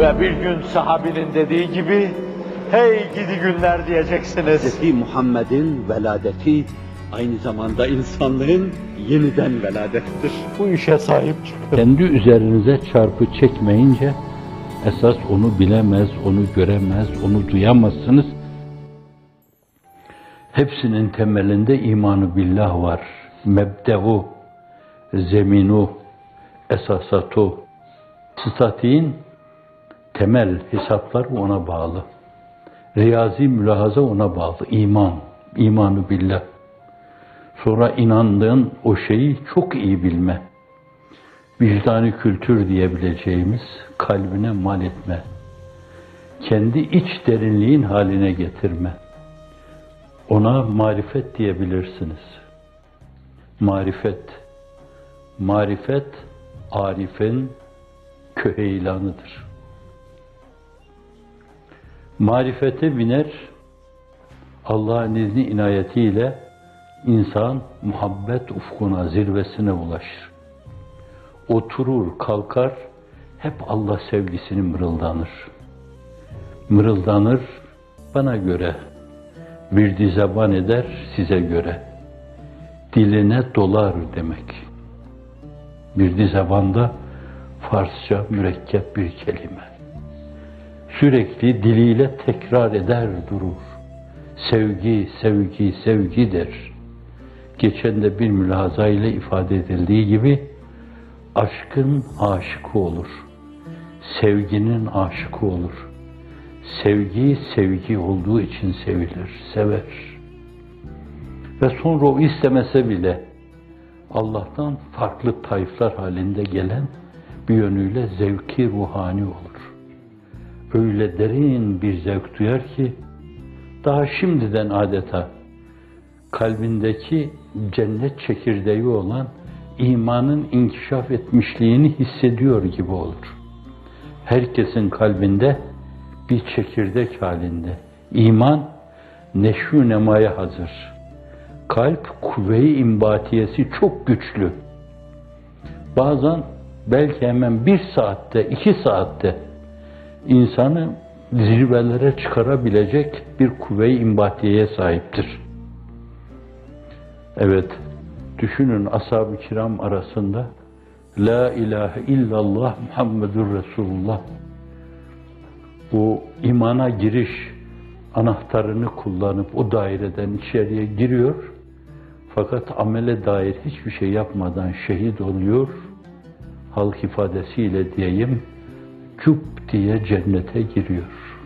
Ve bir gün sahabinin dediği gibi, hey gidi günler diyeceksiniz. Hz. Muhammed'in veladeti aynı zamanda insanlığın yeniden veladettir. Bu işe sahip çıkın. Kendi üzerinize çarpı çekmeyince esas onu bilemez, onu göremez, onu duyamazsınız. Hepsinin temelinde imanı billah var. Mebde'u, zeminu, esasatu. Statiğin temel hesaplar ona bağlı. Riyazi mülahaza ona bağlı. İman, imanı billah. Sonra inandığın o şeyi çok iyi bilme. Vicdani kültür diyebileceğimiz kalbine mal etme. Kendi iç derinliğin haline getirme. Ona marifet diyebilirsiniz. Marifet. Marifet, arifin köheylanıdır. Marifete biner, Allah'ın izni inayetiyle insan muhabbet ufkuna, zirvesine ulaşır. Oturur, kalkar, hep Allah sevgisini mırıldanır. Mırıldanır bana göre, bir dizeban eder size göre. Diline dolar demek. Bir dizebanda Farsça mürekkep bir kelime. Sürekli diliyle tekrar eder durur. Sevgi, sevgi, sevgi der. Geçen de bir mülahaza ile ifade edildiği gibi aşkın aşıkı olur. Sevginin aşıkı olur. Sevgi, sevgi olduğu için sevilir, sever. Ve sonra o istemese bile Allah'tan farklı tayflar halinde gelen bir yönüyle zevki ruhani olur. Öyle derin bir zevk duyar ki daha şimdiden adeta kalbindeki cennet çekirdeği olan imanın inkişaf etmişliğini hissediyor gibi olur. Herkesin kalbinde bir çekirdek halinde. İman neşü nemaya hazır. Kalp kuvve-i imbatiyesi çok güçlü. Bazen belki hemen bir saatte, iki saatte insanı zirvelere çıkarabilecek bir kuvve-i imbatiyeye sahiptir. Evet, düşünün ashab-ı kiram arasında La ilahe illallah Muhammedur Resulullah bu imana giriş anahtarını kullanıp o daireden içeriye giriyor. Fakat amele dair hiçbir şey yapmadan şehit oluyor. Halk ifadesiyle diyeyim, cup diye cennete giriyor.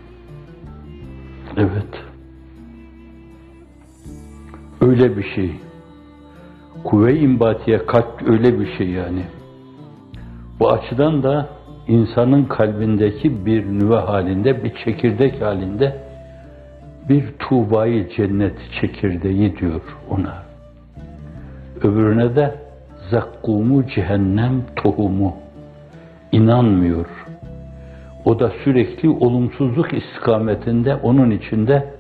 Evet. Öyle bir şey. Kuvve-i imbatiye kalp öyle bir şey yani. Bu açıdan da insanın kalbindeki bir nüve halinde, bir çekirdek halinde bir tuğbayı cennet çekirdeği diyor ona. Öbürüne de zakkumu cehennem tohumu. inanmıyor. O da sürekli olumsuzluk istikametinde onun içinde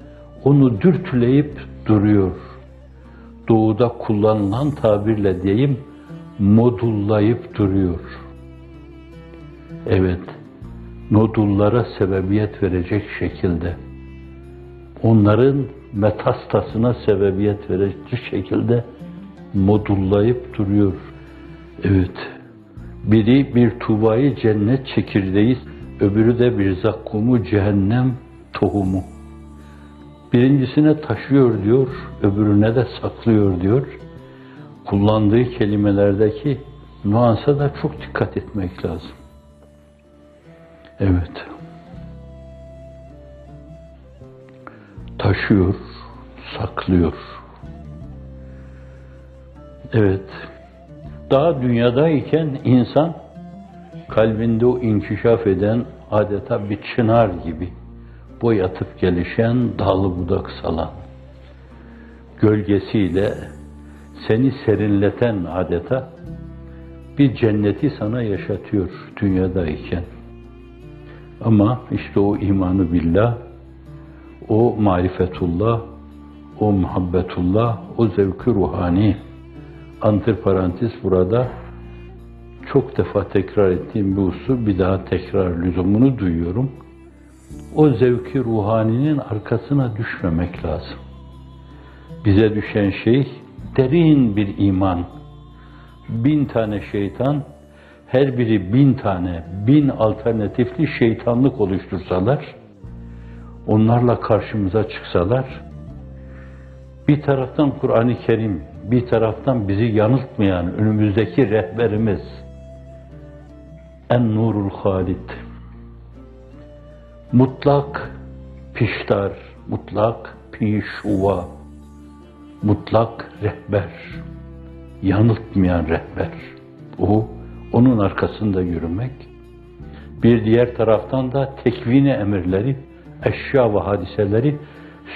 onu dürtüleyip duruyor. Doğuda kullanılan tabirle diyeyim modullayıp duruyor. Evet, nodullara sebebiyet verecek şekilde, onların metastasına sebebiyet verecek şekilde modullayıp duruyor. Evet, biri bir tuğbayı cennet çekirdeği, öbürü de bir zakkumu cehennem tohumu. Birincisine taşıyor diyor, öbürüne de saklıyor diyor. Kullandığı kelimelerdeki nuansa da çok dikkat etmek lazım. Evet. Taşıyor, saklıyor. Evet. Daha dünyadayken insan kalbinde o inkişaf eden adeta bir çınar gibi boyatıp gelişen, dalı budak salan, gölgesiyle seni serinleten adeta bir cenneti sana yaşatıyor dünyadayken. Ama işte o imanı billah, o marifetullah, o muhabbetullah, o zevki ruhani, antiparantez burada çok defa tekrar ettiğim bir usul bir daha tekrar lüzumunu duyuyorum. O zevki ruhaninin arkasına düşmemek lazım. Bize düşen şey derin bir iman. Bin tane şeytan, her biri bin tane, bin alternatifli şeytanlık oluştursalar, onlarla karşımıza çıksalar, bir taraftan Kur'an-ı Kerim, bir taraftan bizi yanıltmayan önümüzdeki rehberimiz, en nurul halid, mutlak piştar, mutlak pişuva, mutlak rehber, yanıltmayan rehber. Bu, onun arkasında yürümek. Bir diğer taraftan da tekvini emirleri, eşya ve hadiseleri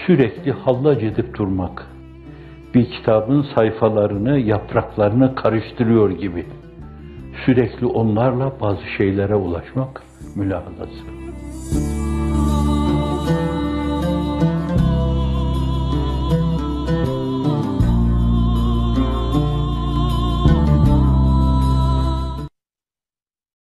sürekli hallac edip durmak. Bir kitabın sayfalarını, yapraklarını karıştırıyor gibi. Sürekli onlarla bazı şeylere ulaşmak mülahazası.